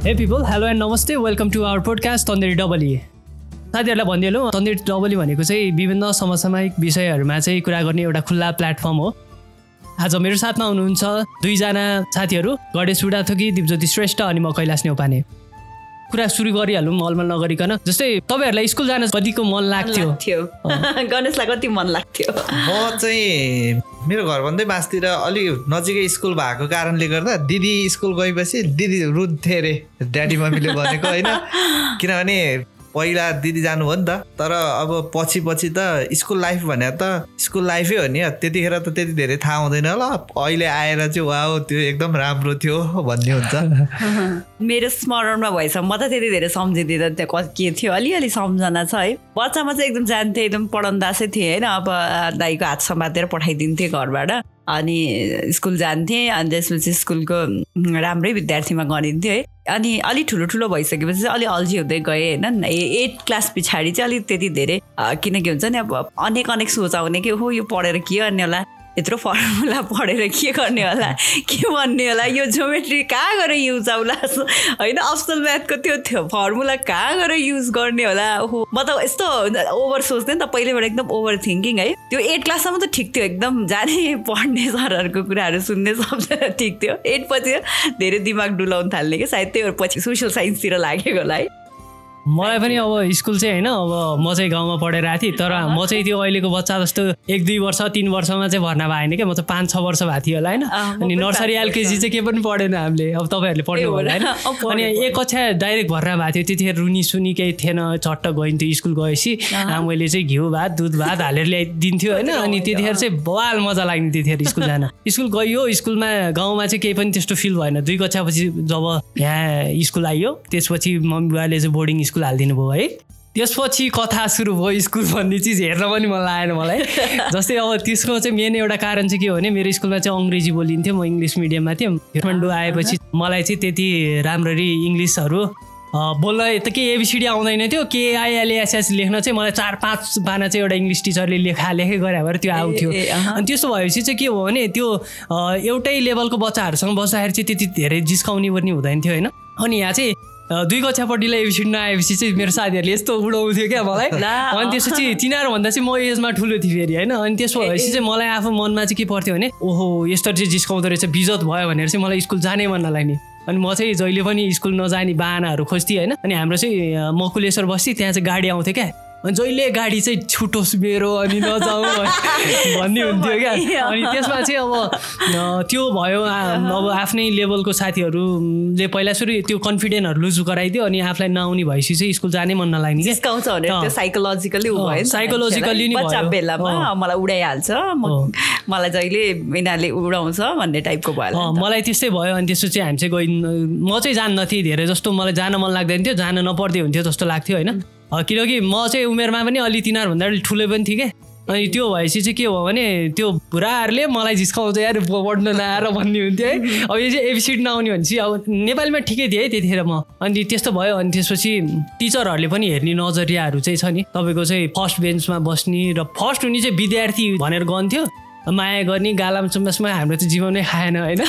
हे people hello and नमस्ते welcome to our podcast Tanderi Dabali साथीहरूलाई भनिदिनु तन्देरी डबली भनेको चाहिँ विभिन्न समसामयिक विषयहरूमा चाहिँ कुरा गर्ने एउटा खुल्ला प्लेटफर्म हो। आज मेरो साथमा हुनुहुन्छ दुईजना साथीहरू गणेश बुढाथोकी दिपज्योति श्रेष्ठ अनि म कैलाश नेउपाने कुरा सुरु गरिहालौँ मलमल नगरिकन। जस्तै तपाईँहरूलाई स्कुल जान कतिको मन लाग्थ्यो? थियो गणेशलाई कति मन लाग्थ्यो? म चाहिँ मेरो घरभन्दै मासतिर अलिक नजिकै स्कुल भएको कारणले गर्दा दिदी स्कुल गएपछि दिदी रुन्थे अरे ड्याडी मम्मीले भनेको होइन? किनभने पहिला दिदी जानुभयो नि त। तर अब पछि पछि त स्कुल लाइफ भने त स्कुल लाइफै हो नि त्यतिखेर त त्यति धेरै थाहा हुँदैन ल अहिले आएर चाहिँ वा त्यो एकदम राम्रो थियो भन्ने हुन्छ। मेरो स्मरणमा भएछ। म त त्यति धेरै सम्झिँदिनँ। त्यहाँ के थियो? अलिअलि सम्झना छ है। बच्चामा चाहिँ एकदम जान्थेँ एकदम पढन्दासै थिएँ होइन। अब दाईको हात समातेर पठाइदिन्थेँ घरबाट। अनि स्कुल जान्थेँ अनि त्यसपछि स्कुलको राम्रै विद्यार्थीमा गनिन्थ्यो है। अनि अलिक ठुलो ठुलो भइसकेपछि चाहिँ अलिक अल्झी हुँदै गएँ होइन। एट क्लास पछाडि चाहिँ अलिक त्यति धेरै किनकि हुन्छ नि अब अनेक अनेक सोच आउने कि हो यो पढेर के गर्ने होला। यत्रो फर्मुला पढेर के गर्ने होला? के भन्ने होला? यो जोमेट्री कहाँ गएर युज आउला? होइन अप्सनल म्याथको त्यो थियो फर्मुला कहाँ गएर युज गर्ने होला? ओहो म त यस्तो ओभर सोच्थेँ नि त पहिलेबाट एकदम ओभर थिङ्किङ है। त्यो एट क्लाससम्म त ठिक थियो एकदम जाने पढ्ने सरहरूको कुराहरू सुन्ने सबजना ठिक थियो। एट पछि धेरै दिमाग डुलाउनु थाल्ने कि? सायद त्यही पछि सोसियल साइन्सतिर लागेको होला है। मलाई पनि अब स्कुल चाहिँ होइन अब म चाहिँ गाउँमा पढेर आएको थिएँ तर म चाहिँ त्यो अहिलेको बच्चा जस्तो एक दुई वर्ष तिन वर्षमा चाहिँ भर्ना भएन क्या म चाहिँ पाँच छ वर्ष भएको थियो होला होइन। अनि नर्सरी एलकेजी चाहिँ केही पनि पढेन हामीले अब तपाईँहरूले पढ्नु होला होइन। अनि एक कक्षा डाइरेक्ट भर्ना भएको थियो त्यतिखेर रुनी सुनी केही थिएन चट्ट गइन्थ्यो स्कुल गएपछि। मैले चाहिँ घिउ भात दुध भात हालेर ल्याइदिन्थ्यो होइन। अनि त्यतिखेर चाहिँ बवाल मजा लाग्ने त्यतिखेर स्कुल जान। स्कुल गयो स्कुलमा गाउँमा चाहिँ केही पनि त्यस्तो फिल भएन। दुई कक्षापछि जब यहाँ स्कुल आइयो त्यसपछि मम्मी बुवाले चाहिँ बोर्डिङ स्कुल हालिदिनु भयो है। त्यसपछि कथा सुरु भयो स्कुल भन्ने चिज हेर्न पनि मन लागेन मलाई। जस्तै अब त्यसको चाहिँ मेन एउटा कारण चाहिँ के हो भने मेरो स्कुलमा चाहिँ अङ्ग्रेजी बोलिन्थ्यो म इङ्ग्लिस मिडियममा थिएँ। काठमाडौँ आएपछि मलाई चाहिँ त्यति राम्ररी इङ्ग्लिसहरू बोल्न त के एबिसिडी आउँदैन थियो। केआइएलएसएस लेख्न चाहिँ मलाई चार पाँच बाना चाहिँ एउटा इङ्ग्लिस टिचरले लेखा लेखे गरे भएर त्यो आउँथ्यो। अनि त्यस्तो भएपछि चाहिँ के हो भने त्यो एउटै लेभलको बच्चाहरूसँग बस्दाखेरि चाहिँ त्यति धेरै जिस्काउने पनि हुँदैन थियो होइन? अनि यहाँ चाहिँ दुई कक्षापट्टिलाई एबिसिडी नआएपछि चाहिँ मेरो साथीहरूले यस्तो उडाउँथ्यो क्या मलाई। अनि त्यसपछि तिनीहरूभन्दा चाहिँ म एजमा ठुलो थिएँ फेरि होइन? अनि त्यसो भएपछि चाहिँ मलाई आफू मनमा चाहिँ के पर्थ्यो भने ओहो यस्तो चाहिँ जिस्काउँदो रहेछ बिजत भयो भनेर चाहिँ मलाई स्कुल जानै मन नलाग्ने। अनि म चाहिँ जहिले पनि स्कुल नजाने बाहनाहरू खोज्थेँ होइन? अनि हाम्रो चाहिँ मकुलेश्वर बस्थेँ त्यहाँ चाहिँ गाडी आउँथ्यो क्या। अनि जहिले गाडी चाहिँ छुटोस् मेरो अनि नजाउँ भन्ने हुन्थ्यो क्या। अनि त्यसमा चाहिँ अब त्यो भयो अब आफ्नै लेभलको साथीहरूले पहिला सुरु त्यो कन्फिडेन्टहरू लुज गराइदियो अनि आफूलाई नआउने भएपछि चाहिँ स्कुल जानै मन नलाग्ने कि साइकोलोजिकली साइकोलोजिकली बेलामा मलाई उडाइहाल्छ मलाई जहिले यिनीहरूले उडाउँछ भन्ने टाइपको भयो मलाई त्यस्तै भयो अनि त्यसो चाहिँ हामी चाहिँ गइ म चाहिँ जान्न थिएँ धेरै जस्तो मलाई जान मन लाग्दैन थियो जान नपर्दै हुन्थ्यो जस्तो लाग्थ्यो होइन? किनकि म चाहिँ उमेरमा पनि अलि तिनीहरूभन्दा अलिक ठुलो पनि थिएँ क्या अनि त्यो भएपछि चाहिँ के हो भने त्यो बुढाहरूले मलाई झिस्काउँछ यार पढ्नु नआएर भन्ने हुन्थ्यो है। अब यो चाहिँ एबिसिड नआउने भनेपछि अब नेपालीमा ठिकै थियो है त्यतिखेर म। अनि त्यस्तो भयो अनि त्यसपछि टिचरहरूले पनि हेर्ने नजरियाहरू चाहिँ छ नि। तपाईँको चाहिँ फर्स्ट बेन्चमा बस्ने र फर्स्ट हुने चाहिँ विद्यार्थी भनेर गन्थ्यो। माया गर्ने गालाम चुम्बासमा हाम्रो त जीवनै खाएन होइन?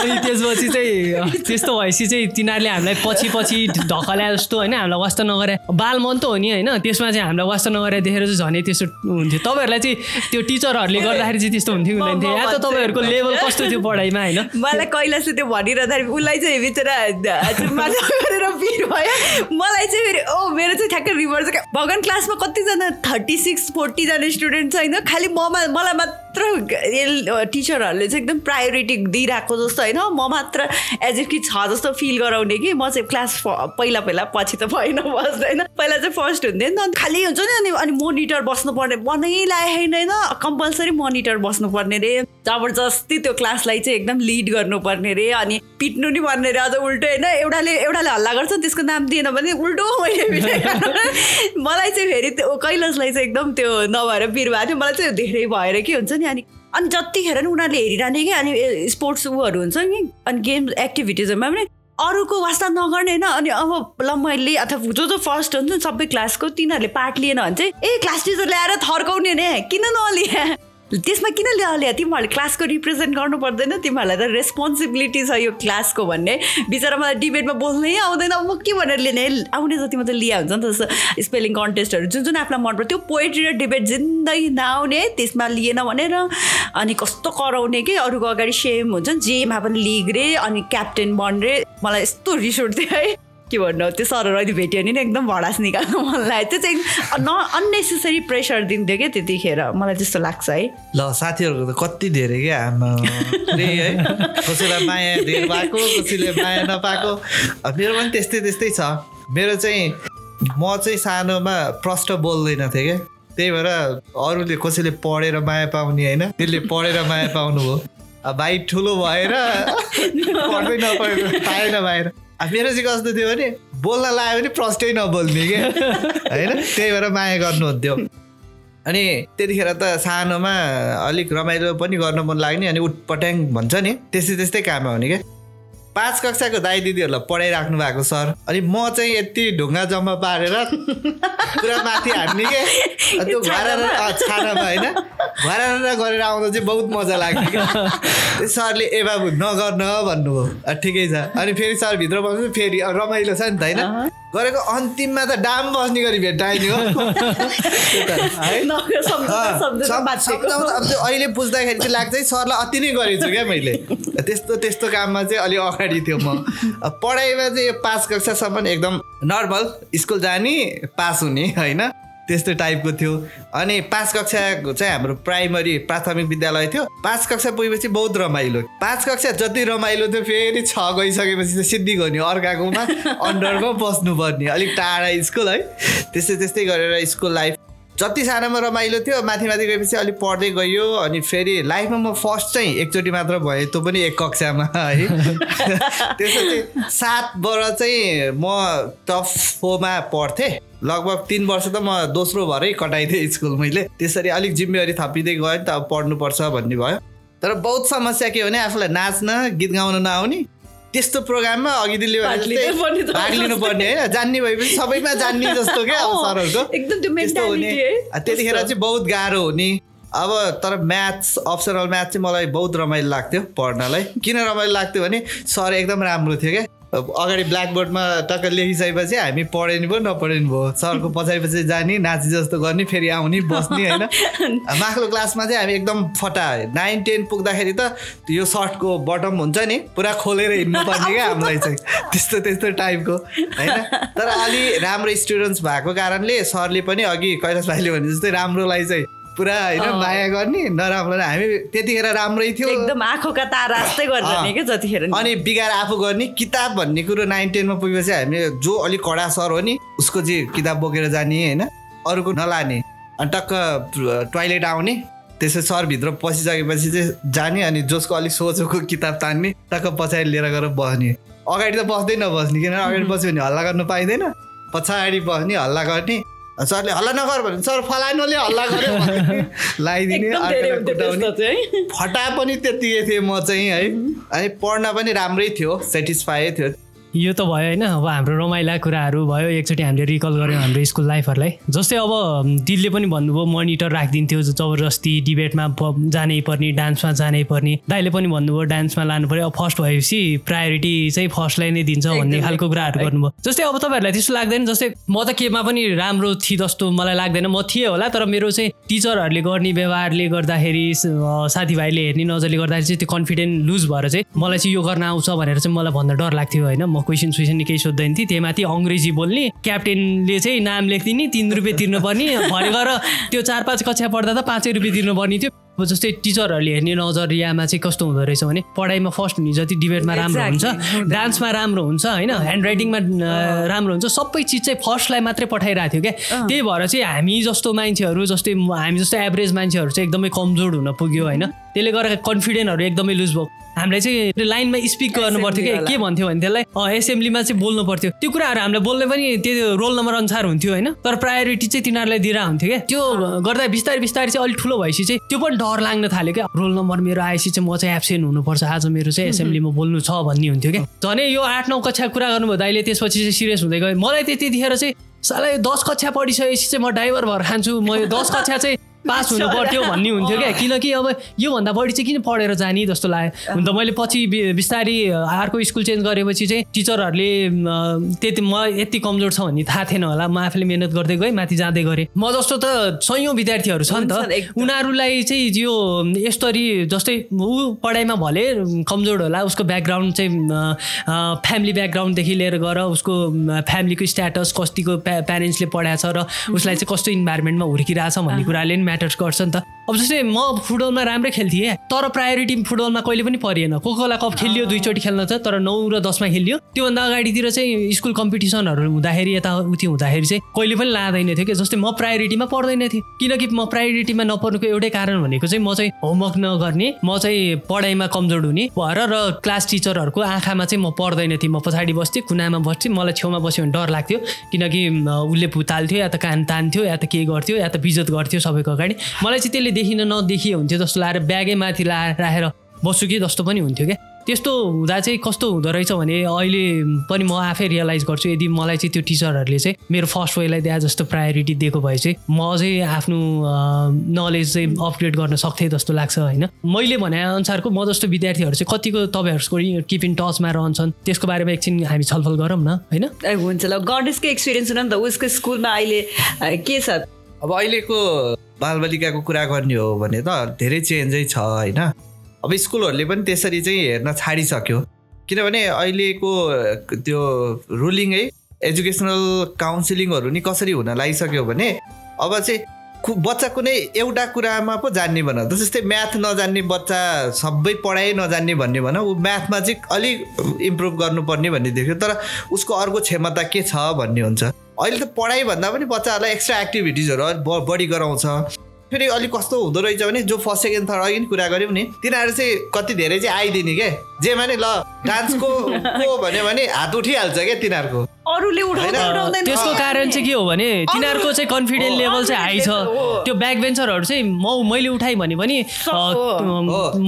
अनि त्यसपछि चाहिँ त्यस्तो भएपछि चाहिँ तिनीहरूले हामीलाई पछि पछि ढकल्या जस्तो होइन? हामीलाई वास्ता नगरे बाल मन त हो नि होइन? त्यसमा चाहिँ हामीलाई वास्ता नगरे देखेर चाहिँ झनै त्यस्तो हुन्थ्यो। तपाईँहरूलाई चाहिँ त्यो टिचरहरूले गर्दाखेरि चाहिँ त्यस्तो हुन्थ्यो हुँदैन थियो या त तपाईँहरूको लेभल कस्तो थियो पढाइमा होइन? मलाई कैलाशले त्यो भनिरहँदाखेरि उसलाई चाहिँ बिचरा गरेर भिड भयो। मलाई चाहिँ फेरि ओ मेरो चाहिँ ठ्याक्कै रिभर्स भगवान् क्लासमा कतिजना थर्टी सिक्स फोर्टीजना स्टुडेन्ट स्टुडेन्ट छैन खालि ममा मलाई मात्र टिचरहरूले चाहिँ एकदम प्रायोरिटी दिइरहेको जस्तो होइन। म मात्र एज इफ कि छ जस्तो फिल गराउने कि म चाहिँ क्लास पहिला पहिला पछि त भएन बस्दैन। पहिला चाहिँ फर्स्ट हुन्थ्यो नि त खालि हुन्छ नि अनि अनि मोनिटर बस्नुपर्ने लागेको होइन कम्पलसरी मोनिटर बस्नुपर्ने रे। जबरजस्ती त्यो क्लासलाई चाहिँ एकदम लिड गर्नुपर्ने रे अनि पिट्नु नि भन्ने रे। अझ उल्टो होइन एउटाले एउटाले हल्ला गर्छ त्यसको नाम दिएन भने उल्टो मैले मलाई चाहिँ फेरि त्यो कैलाशलाई चाहिँ एकदम त्यो नभएर भएको थियो। मलाई चाहिँ धेरै भएर के हुन्छ नि अनि अनि जतिखेर नि उनीहरूले हेरिरहने कि अनि स्पोर्ट्स उहरू हुन्छ नि अनि गेम्स एक्टिभिटिजहरूमा पनि अरूको वास्ता नगर्ने होइन अनि अब ल मैले अथवा जो जो फर्स्ट हुन्छ सबै क्लासको तिनीहरूले पार्ट लिएन भने चाहिँ ए क्लास टिचर ल्याएर थर्काउने नै किन नलिए? त्यसमा किन ल्याए तिमीहरूले क्लासको रिप्रेजेन्ट गर्नु पर्दैन। तिमीहरूलाई त रेस्पोन्सिबिलिटी छ यो क्लासको भन्ने। बिचरा मलाई डिबेटमा बोल्नै आउँदैन। म के भनेर लिने? आउने जति मात्रै लिया हुन्छ नि त जस्तो स्पेलिङ कन्टेस्टहरू जुन जुन आफूलाई मनपर्छ त्यो पोएट्री र डिबेट जिन्दगी नआउने त्यसमा लिएन भनेर। अनि कस्तो कराउने कि? अरूको अगाडि सेम हुन्छ जेमा पनि लिग रे अनि क्याप्टेन बन रे। मलाई यस्तो रिस उठ्थ्यो है। के भन्नु त्यो सरहरू अहिले भेट्यो भने नि एकदम भडास निकाल्नु मन लाग्यो। त्यो चाहिँ न अननेसेसरी प्रेसर दिन्थ्यो क्या त्यतिखेर। मलाई त्यस्तो लाग्छ है। ल साथीहरूको त कति धेरै क्या आमा। त्यही है। कसैलाई माया धेरै भएको कसैले माया नपाएको। मेरो पनि त्यस्तै त्यस्तै छ। मेरो चाहिँ म चाहिँ सानोमा प्रष्ट बोल्दैन थिएँ क्या। त्यही भएर अरूले कसैले पढेर माया पाउने होइन त्यसले पढेर माया पाउनु हो अब भाइ ठुलो भएर पढ्दै नपढेर पाएन अब मेरो चाहिँ कस्तो थियो भने बोल्न लाग्यो भने प्रष्टै नबोल्ने क्या होइन? त्यही भएर माया गर्नुहुन्थ्यो। अनि त्यतिखेर त सानोमा अलिक रमाइलो पनि गर्न मन लाग्ने अनि उटपट्याङ भन्छ नि त्यस्तै त्यस्तै काम आउने क्या पाँच कक्षाको दाई दिदीहरूलाई पढाइराख्नु भएको सर। अनि म चाहिँ यति ढुङ्गा जम्मा पारेर पुरा माथि हान्ने के? त्यो घरा छानामा होइन? घरा गरेर आउँदा चाहिँ बहुत मजा त्यो सरले ए बाबु नगर्न भन्नुभयो। ठिकै छ। अनि फेरि सर भित्र बस्नु फेरि रमाइलो छ नि त होइन? गरेको अन्तिममा त डाम बस्ने गरी भेट्टाइने हो। अब त्यो अहिले बुझ्दाखेरि चाहिँ लाग्छ सरलाई अति नै गरेको छु क्या मैले। त्यस्तो त्यस्तो काममा चाहिँ अलिक अगाडि थियो म। पढाइमा चाहिँ यो पाँच कक्षासम्म एकदम नर्मल स्कुल जाने पास हुने होइन? त्यस्तो टाइपको थियो। अनि पाँच कक्षाको चाहिँ हाम्रो प्राइमरी प्राथमिक विद्यालय थियो। पाँच कक्षा पुगेपछि बहुत रमाइलो। पाँच कक्षा जति रमाइलो थियो फेरि छ गइसकेपछि चाहिँ सिद्धि गर्ने अर्काकोमा अन्डरमा बस्नुपर्ने। अलिक टाढा स्कुल है। त्यस्तै त्यस्तै गरेर स्कुल लाइफ जति सानोमा रमाइलो थियो माथि माथि गएपछि अलिक पढ्दै गयो अनि फेरि लाइफमा म फर्स्ट चाहिँ एकचोटि मात्र भएँ त्यो पनि एक कक्षामा है। त्यसपछि सात वर्ष चाहिँ म टप फोरमा पढ्थेँ। लगभग तिन वर्ष त म दोस्रो भएरै कटाइदिएँ स्कुल मैले। त्यसरी अलिक जिम्मेवारी थपिँदै गयो नि त अब पढ्नुपर्छ भन्ने भयो। तर बहुत समस्या के भने आफूलाई नाच्न गीत गाउन नआउने त्यस्तो प्रोग्राममा अघि दिल्ली भाग लिनुपर्ने होइन जान्ने भएपछि सबैमा जान्ने जस्तो क्या सरहरूको। हुने। त्यतिखेर चाहिँ बहुत गाह्रो हुने। अब तर म्याथ्स अप्सनल म्याथ चाहिँ मलाई बहुत रमाइलो लाग्थ्यो पढ्नलाई। किन रमाइलो लाग्थ्यो भने सर एकदम राम्रो थियो क्या। अगाडि ब्ल्याकबोर्डमा टक्क लेखिसकेपछि हामी पढेनि भयो नपढेनि भयो। सरको पछाडि पछि जाने नाची जस्तो गर्ने फेरि आउने बस्ने होइन? माथिल्लो क्लासमा चाहिँ हामी एकदम फटा नाइन टेन पुग्दाखेरि त यो सर्टको बटम हुन्छ नि पुरा खोलेर हिँड्नुपर्ने क्या हामीलाई चाहिँ। त्यस्तो त्यस्तो टाइपको होइन? तर अलि राम्रो स्टुडेन्ट्स भएको कारणले सरले पनि अघि कैलाश भाइले भने जस्तै राम्रोलाई चाहिँ पुरा होइन माया गर्ने नराम्रो हामी त्यतिखेर राम्रै थियो। एकदम आँखाका तारा जस्तै गर्ने क्या जतिखेर अनि बिगार आफू गर्ने किताब भन्ने कुरो नाइन टेनमा पुगेपछि हामी जो अलिक कडा सर हो नि उसको चाहिँ किताब बोकेर जाने होइन अरूको नलाने। अनि टक्क टोइलेट आउने त्यसै सरभित्र पसिसकेपछि चाहिँ जाने अनि जसको अलिक सोचेको किताब तान्ने टक्क पछाडि लिएर गएर बस्ने। अगाडि त बस्दै नबस्ने किनभने अगाडि बस्यो भने हल्ला गर्नु पाइँदैन। पछाडि बस्ने हल्ला गर्ने। सरले हल्ला नगर भने सर फलानुले हल्ला गर्यो लगाइदिने फटा पनि त्यतिकै थिएँ म चाहिँ है। अनि पढ्न पनि राम्रै थियो सेटिस्फाई थियो। यो त भयो होइन अब हाम्रो रमाइला कुराहरू भयो एकचोटि हामीले रिकल गऱ्यौँ हाम्रो स्कुल लाइफहरूलाई जस्तै अब दिदीले पनि भन्नुभयो मोनिटर राखिदिन्थ्यो जबरजस्ती डिबेटमा जानै पर्ने डान्समा जानै पर्ने। दाइले पनि भन्नुभयो डान्समा लानु पऱ्यो अब फर्स्ट भएपछि प्रायोरिटी चाहिँ फर्स्टलाई नै दिन्छ भन्ने खालको कुराहरू गर्नुभयो। जस्तै अब तपाईँहरूलाई त्यस्तो लाग्दैन जस्तै म त केमा पनि राम्रो थिएँ जस्तो मलाई लाग्दैन। म थिएँ होला तर मेरो चाहिँ टिचरहरूले गर्ने व्यवहारले गर्दाखेरि साथीभाइले हेर्ने नजरले गर्दाखेरि चाहिँ त्यो कन्फिडेन्ट लुज भएर चाहिँ मलाई चाहिँ यो गर्न आउँछ भनेर चाहिँ मलाई भन्दा डर लाग्थ्यो होइन। म क्वेसन सुइसन केही सोध्दैन थिएँ त्यही माथि अङ्ग्रेजी बोल्ने क्याप्टेनले चाहिँ नाम लेखिदिने तिन रुपियाँ तिर्नुपर्ने भरे गएर त्यो चार पाँच कक्षा पढ्दा त पाँचै रुपियाँ तिर्नुपर्ने थियो। अब जस्तै टिचरहरूले हेर्ने नजरियामा चाहिँ कस्तो हुँदो रहेछ भने पढाइमा फर्स्ट हुने जति डिबेटमा राम्रो हुन्छ डान्समा राम्रो हुन्छ होइन ह्यान्ड राइटिङमा राम्रो हुन्छ सबै चिज चाहिँ फर्स्टलाई मात्रै पठाइरहेको थियो क्या। त्यही भएर चाहिँ हामी जस्तो मान्छेहरू जस्तै हामी जस्तो एभरेज मान्छेहरू चाहिँ एकदमै कमजोर हुन पुग्यो होइन। त्यसले गर्दा कन्फिडेन्टहरू एकदमै लुज भयो हामीलाई चाहिँ लाइनमा स्पिक गर्नु पर्थ्यो कि के भन्थ्यो भने त्यसलाई? एसेम्ब्लीमा चाहिँ बोल्नु पर्थ्यो त्यो कुराहरू हामीले बोल्ने पनि त्यो रोल नम्बर अनुसार हुन्थ्यो होइन। तर प्रायोरिटी चाहिँ तिनीहरूलाई दिएर हुन्थ्यो क्या। त्यो गर्दा बिस्तारै बिस्तारै चाहिँ अलिक ठुलो भएपछि चाहिँ त्यो पनि डर लाग्न थाल्यो क्या। रोल नम्बर मेरो आएपछि चाहिँ म चाहिँ एब्सेन्ट हुनुपर्छ। आज मेरो चाहिँ एसेम्ब्लीमा बोल्नु छ भन्ने हुन्थ्यो क्या। झन् यो आठ नौ कक्षा कुरा गर्नुभयो दाइले त्यसपछि चाहिँ सिरियस हुँदै गयो। मलाई त्यतिखेर चाहिँ साला दस कक्षा पढिसकेपछि चाहिँ म ड्राइभर भएर खान्छु। म यो दस कक्षा चाहिँ पास हुनु पर्थ्यो भन्ने हुन्थ्यो क्या। किनकि अब योभन्दा बढी चाहिँ किन पढेर जाने जस्तो लाग्यो? हुन त मैले पछि बिस्तारै अर्को स्कुल चेन्ज गरेपछि चाहिँ टिचरहरूले त्यति म यति कमजोर छ भन्ने थाहा थिएन होला। म आफूले मिहिनेत गर्दै गएँ माथि जाँदै गरेँ। म जस्तो त सयौँ विद्यार्थीहरू छन् हुन्छन्, त। उनीहरूलाई चाहिँ यो यसरी जस्तै ऊ पढाइमा भले कमजोर होला उसको ब्याकग्राउन्ड चाहिँ फ्यामिली ब्याकग्राउन्डदेखि लिएर गएर उसको फ्यामिलीको स्ट्याटस कतिको प्या प्यारेन्ट्सले पढाएको छ र उसलाई चाहिँ कस्तो इन्भाइरोमेन्टमा हुर्किरहेछ भन्ने कुराले पनि म्याटर्स गर्छ नि त। अब जस्तै म फुटबलमा राम्रै खेल्थेँ तर प्रायोरिटी फुटबलमा कहिले पनि परिएन कोकोला कप खेलियो दुईचोटि खेल्न त तर नौ र दसमा खेलियो। त्योभन्दा अगाडितिर चाहिँ स्कुल कम्पिटिसनहरू हुँदाखेरि यताउति हुँदाखेरि चाहिँ कहिले पनि लाँदैन थियो कि जस्तै म प्रायोरिटीमा पढ्दैन थिएँ। किनकि म प्रायोरिटीमा नपर्नुको एउटै कारण भनेको चाहिँ म चाहिँ होमवर्क नगर्ने म चाहिँ पढाइमा कमजोर हुने भएर र क्लास टिचरहरूको आँखामा चाहिँ म पढ्दैन थिएँ। म पछाडि बस्थेँ कुनामा बस्थेँ मलाई छेउमा बस्यो भने डर लाग्थ्यो। किनकि उसले भुताल्थ्यो या त कान तान्थ्यो या त के गर्थ्यो या त बिजत गर्थ्यो सबैको अगाडि। मलाई चाहिँ त्यसले देखिन नदेखिए हुन्थ्यो जस्तो लागेर ब्यागै माथि ला राखेर बस्छु कि जस्तो पनि हुन्थ्यो क्या। त्यस्तो हुँदा चाहिँ कस्तो हुँदो रहेछ भने अहिले पनि म आफै रियलाइज गर्छु यदि मलाई चाहिँ त्यो टिचरहरूले चाहिँ मेरो फर्स्ट वेलाई दिए जस्तो प्रायोरिटी दिएको भए चाहिँ म चाहिँ आफ्नो नलेज चाहिँ अपग्रेड गर्न सक्थेँ जस्तो लाग्छ होइन। मैले भने अनुसारको म जस्तो विद्यार्थीहरू चाहिँ कतिको तपाईँहरूको किप इन टचमा रहन्छन् त्यसको बारेमा एकछिन हामी छलफल गरौँ न होइन? हुन्छ ल गणेशको एक्सपिरियन्स सुन नि त उसको स्कुलमा अहिले के छ? अब अहिलेको बालबालिकाको कुरा गर्ने हो भने त धेरै चेन्जै छ होइन? अब स्कुलहरूले पनि त्यसरी चाहिँ हेर्न छाडिसक्यो। किनभने अहिलेको त्यो रुलिङ है एजुकेसनल काउन्सिलिङहरू नि कसरी हुन लागिसक्यो भने अब चाहिँ बच्चा कुनै एउटा कुरामा पो जान्ने भन। जस्तै म्याथ नजान्ने बच्चा सबै पढाइ नजान्ने भन्ने भन ऊ म्याथमा चाहिँ अलिक इम्प्रुभ गर्नुपर्ने भन्ने देख्यो। तर उसको अर्को क्षमता के छ भन्ने हुन्छ। अहिले त पढाइभन्दा पनि बच्चाहरूलाई एक्स्ट्रा एक्टिभिटिजहरू बढी गराउँछ। फेरि अलिक कस्तो हुँदो रहेछ भने जो फर्स्ट सेकेन्ड थर्ड अघि कुरा गऱ्यौँ नि तिनीहरू चाहिँ कति धेरै चाहिँ आइदिने के जेमा नि ल डान्सको को भन्यो भने हात उठिहाल्छ क्या तिनीहरूको अरूले उठाउँदैन त्यसको कारण चाहिँ के हो भने तिनीहरूको चाहिँ कन्फिडेन्ट हो, लेभल चाहिँ हाई छ। त्यो ब्याक बेन्चरहरू चाहिँ म मैले उठाएँ भने पनि।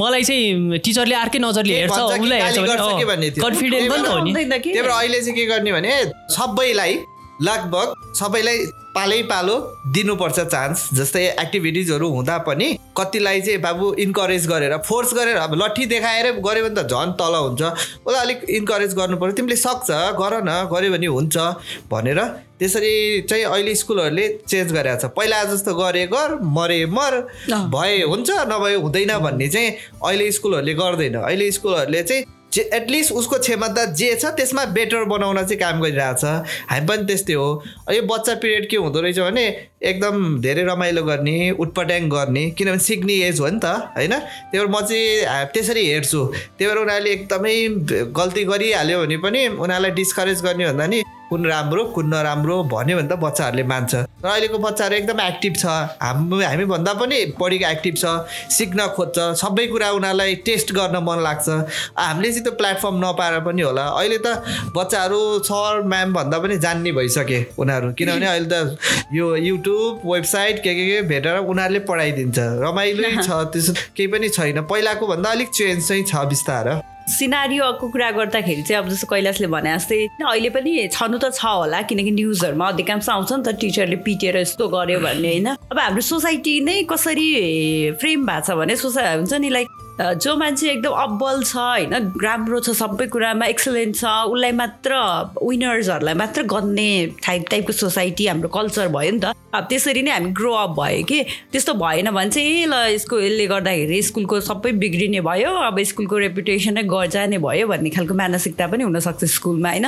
मलाई चाहिँ टिचरले अर्कै नजरले हेर्छ उसलाई हेर्छ भने। कन्फिडेन्ट पनि त हो नि? त्यही भएर अहिले चाहिँ के गर्ने भने सबैलाई लगभग सबैलाई पालै पालो दिनुपर्छ चान्स जस्तै एक्टिभिटिजहरू हुँदा पनि कतिलाई चाहिँ बाबु इन्करेज गरेर फोर्स गरेर अब लट्ठी देखाएर गऱ्यो भने त झन् तल हुन्छ। उसलाई अलिक इन्करेज गर्नु पर्यो तिमीले सक्छ गर न गऱ्यो भने हुन्छ भनेर त्यसरी चाहिँ अहिले स्कुलहरूले चेन्ज गरेको छ। पहिला जस्तो गरे गर मरे मर। भए हुन्छ नभए हुँदैन भन्ने चाहिँ अहिले स्कुलहरूले गर्दैन। अहिले स्कुलहरूले चाहिँ एटलिस्ट उसको क्षमता जे छ त्यसमा बेटर बनाउन चाहिँ काम गरिरहेछ। हामी पनि त्यस्तै हो। यो बच्चा पिरियड के हुँदो रहेछ भने एकदम धेरै रमाइलो गर्ने उटपट्याङ गर्ने किनभने सिक्ने एज हो नि त होइन? त्यही भएर म चाहिँ त्यसरी हेर्छु। त्यही भएर उनीहरूले एकदमै गल्ती गरिहाल्यो भने पनि उनीहरूलाई डिस्करेज गर्ने भन्दा नि कुन राम्रो कुन नराम्रो भन्यो भने त बच्चाहरूले मान्छ। र अहिलेको बच्चाहरू एकदम एक्टिभ छ। हामी हामीभन्दा पनि बढी एक्टिभ छ सिक्न खोज्छ सबै कुरा उनीहरूलाई टेस्ट गर्न मन लाग्छ। हामीले चाहिँ त्यो प्लेटफर्म नपाएर पनि होला। अहिले त बच्चाहरू सर म्याम भन्दा पनि जान्ने भइसके उनीहरू। किनभने अहिले त यो युट्युब वेबसाइट के के के भेटेर उनीहरूले पढाइदिन्छ। रमाइलो छ त्यसो केही पनि छैन। पहिलाको भन्दा अलिक चेन्ज चाहिँ छ बिस्तार। सिनारियोको कुरा गर्दाखेरि चाहिँ अब जस्तो कैलाशले भने जस्तै अहिले पनि छनु त छ होला किनकि न्युजहरूमा अधिकांश आउँछ नि त टिचरले पिटेर यस्तो गर्यो भन्ने होइन? अब हाम्रो सोसाइटी नै कसरी फ्रेम भएको छ भने सोसाइ हुन्छ नि लाइक जो मान्छे एकदम अब्बल छ होइन राम्रो छ सबै कुरामा एक्सलेन्ट छ उसलाई मात्र विनर्सहरूलाई मात्र गन्ने टाइप टाइपको सोसाइटी हाम्रो कल्चर भयो नि त। अब त्यसरी नै हामी ग्रो अप भयो कि। त्यस्तो भएन भने चाहिँ ल यसको यसले गर्दाखेरि स्कुलको सबै बिग्रिने भयो अब स्कुलको रेपुटेसनै ग जाने भयो भन्ने खालको मानसिकता पनि हुनसक्छ स्कुलमा होइन।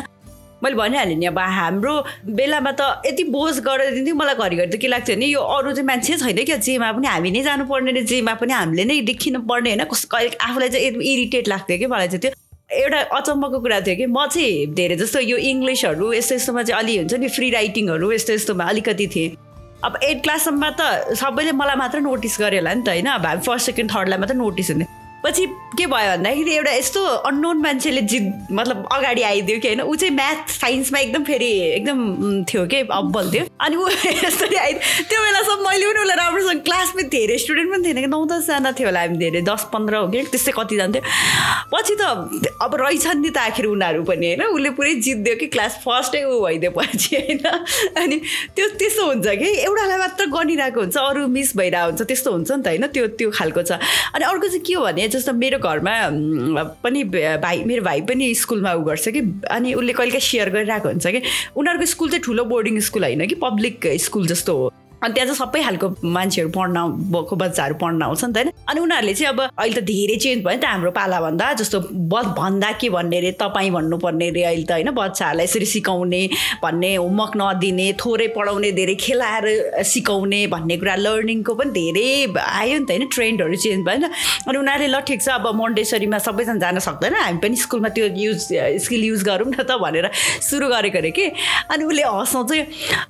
मैले भनिहालेँ नि अब हाम्रो बेलामा त यति बोझ गरेर दिन्थ्यो मलाई घरिघरि त के लाग्थ्यो भने यो अरू चाहिँ मान्छे छैन क्या जेमा पनि हामी नै जानुपर्ने र जेमा पनि हामीले नै देखिनु पर्ने होइन। कस कहिले आफूलाई चाहिँ एकदम इरिटेट लाग्थ्यो कि मलाई चाहिँ त्यो। एउटा अचम्मको कुरा थियो कि म चाहिँ धेरै जस्तो यो इङ्ग्लिसहरू यस्तो यस्तोमा चाहिँ अलि हुन्छ नि फ्री राइटिङहरू यस्तो यस्तोमा अलिकति थिएँ। अब एट क्लाससम्म त सबैले मलाई मात्र नोटिस गरे होला नि त होइन। अब हामी फर्स्ट सेकेन्ड थर्डलाई मात्र नोटिस हुने। पछि के भयो भन्दाखेरि एउटा यस्तो अननोन मान्छेले जित मतलब अगाडि आइदियो कि होइन ऊ चाहिँ म्याथ साइन्समा एकदम फेरि एकदम थियो कि अब्बल थियो अनि ऊ यसरी आइदियो त्यो बेलासम्म मैले पनि उसलाई राम्रोसँग क्लासमा धेरै स्टुडेन्ट पनि थिएन कि नौ दसजना थियो होला हामी धेरै दस पन्ध्र हो कि त्यस्तै कतिजना थियो। पछि त अब रहेछन् नि त आखिर उनीहरू पनि होइन उसले पुरै जित्दियो कि क्लास फर्स्टै ऊ भइदियो पछि होइन। अनि त्यो त्यस्तो हुन्छ कि एउटालाई मात्र गनिरहेको हुन्छ अरू मिस भइरहेको हुन्छ त्यस्तो हुन्छ नि त होइन त्यो त्यो खालको छ। अनि अर्को चाहिँ के हो भने जस्तो मेरो घरमा पनि भाइ मेरो भाइ पनि स्कुलमा उ गर्छ कि अनि उसले कहिले काहीँ सेयर गरिरहेको हुन्छ कि उनीहरूको स्कुल चाहिँ ठुलो बोर्डिङ स्कुल होइन कि पब्लिक स्कुल जस्तो हो। अनि त्यहाँ चाहिँ सबै खालको मान्छेहरू पढ्न भएको बच्चाहरू पढ्न आउँछ नि त होइन? अनि उनीहरूले चाहिँ अब अहिले त धेरै चेन्ज भयो नि त हाम्रो पालाभन्दा। जस्तो ब भन्दा के भन्ने अरे तपाईँ भन्नुपर्ने अरे अहिले त होइन बच्चाहरूलाई यसरी सिकाउने भन्ने होमवर्क नदिने थोरै पढाउने धेरै खेलाएर सिकाउने भन्ने कुरा लर्निङको पनि धेरै आयो नि त होइन ट्रेन्डहरू चेन्ज भयो नि त। अनि उनीहरूले ल ठिक छ अब मोन्डेसरीमा सबैजना जान सक्दैन हामी पनि स्कुलमा त्यो युज स्किल युज गरौँ न त भनेर सुरु गरेको अरे कि। अनि उसले हँसाउँछ।